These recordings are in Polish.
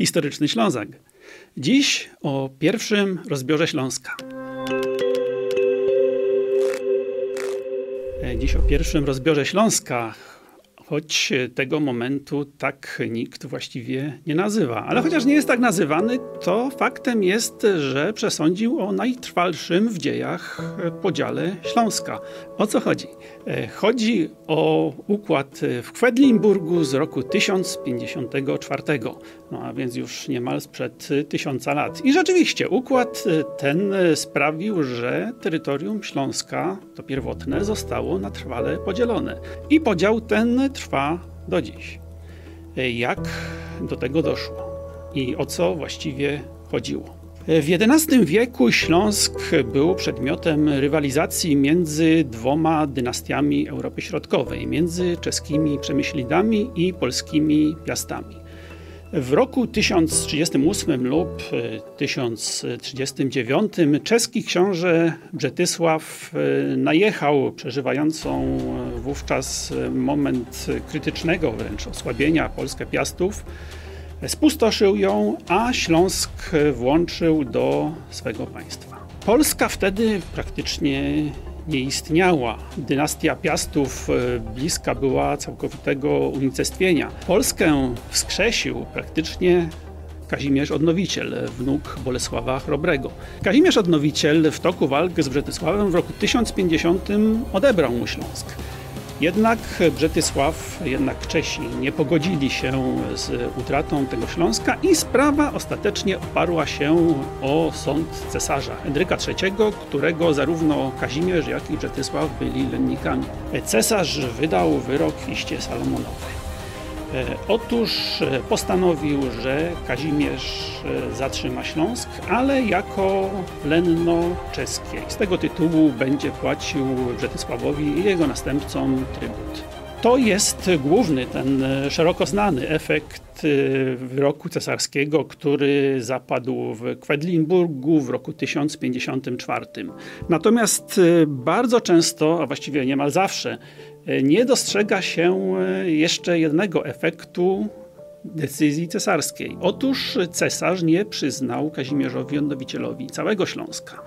historyczny Ślązak. Dziś o pierwszym rozbiorze Śląska. E, dziś o pierwszym rozbiorze Śląska, choć tego momentu tak nikt właściwie nie nazywa. Ale chociaż nie jest tak nazywany, to faktem jest, że przesądził o najtrwalszym w dziejach podziale Śląska. O co chodzi? E, chodzi o układ w Kwedlinburgu z roku 1054, no a więc już niemal sprzed tysiąca lat. I rzeczywiście układ ten sprawił, że terytorium Śląska, to pierwotne, zostało na trwale podzielone. I podział ten trwa do dziś. E, jak do tego doszło i o co właściwie chodziło? W XI wieku Śląsk był przedmiotem rywalizacji między dwoma dynastiami Europy Środkowej, między czeskimi przemyślidami i polskimi piastami. W roku 1038 lub 1039 czeski książę Brzetysław e, najechał przeżywającą wówczas moment krytycznego wręcz osłabienia Polskę Piastów Spustoszył ją, a Śląsk włączył do swego państwa. Polska wtedy praktycznie nie istniała. Dynastia Piastów e, bliska była całkowitego unicestwienia. Polskę wskrzesił praktycznie Kazimierz Odnowiciel, wnuk Bolesława Chrobrego. Kazimierz Odnowiciel w toku walk z Brzetysławem w roku 1050 odebrał mu Śląsk. Jednak Brzetysław, jednak Czesi nie pogodzili się z utratą tego Śląska i sprawa ostatecznie oparła się o sąd cesarza Henryka III, którego zarówno Kazimierz, jak i Brzetysław byli lennikami. Cesarz wydał wyrok iście salomonowy. E, otóż e, postanowił, że Kazimierz e, zatrzyma Śląsk, ale jako lenno czeskie. Z tego tytułu będzie płacił Brzetysławowi i jego następcom trybut. To jest główny, ten szeroko znany efekt wyroku cesarskiego, który zapadł w Kwedlinburgu w roku 1054. Natomiast bardzo często, a właściwie niemal zawsze, nie dostrzega się e, jeszcze jednego efektu decyzji cesarskiej. Otóż cesarz nie przyznał Kazimierzowi Odnowicielowi całego Śląska.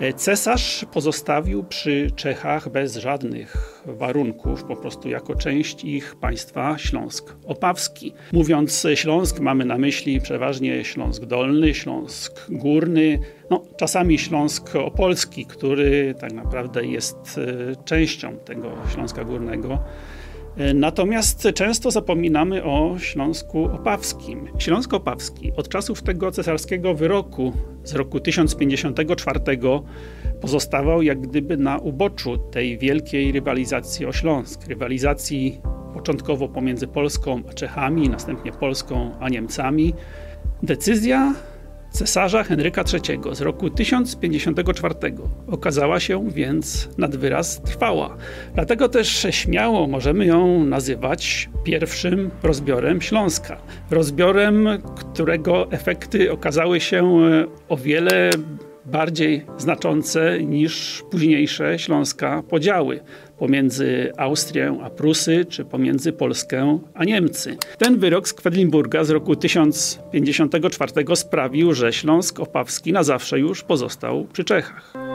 E, cesarz pozostawił przy Czechach bez żadnych warunków, po prostu jako część ich państwa Śląsk Opawski. Mówiąc Śląsk, mamy na myśli przeważnie Śląsk Dolny, Śląsk Górny, no, czasami Śląsk Opolski, który tak naprawdę jest e, częścią tego Śląska Górnego. Natomiast często zapominamy o Śląsku Opawskim. Śląsk Opawski od czasów tego cesarskiego wyroku z roku 1054 pozostawał jak gdyby na uboczu tej wielkiej rywalizacji o Śląsk. Rywalizacji początkowo pomiędzy Polską a Czechami, następnie Polską a Niemcami. Decyzja cesarza Henryka III z roku 1054 okazała się więc nad wyraz trwała. Dlatego też śmiało możemy ją nazywać pierwszym rozbiorem Śląska. Rozbiorem, którego efekty okazały się o wiele bardziej znaczące niż późniejsze Śląska podziały pomiędzy Austrię a Prusy, czy pomiędzy Polskę a Niemcy. Ten wyrok z Kwedlinburga z roku 1054 sprawił, że Śląsk Opawski na zawsze już pozostał przy Czechach.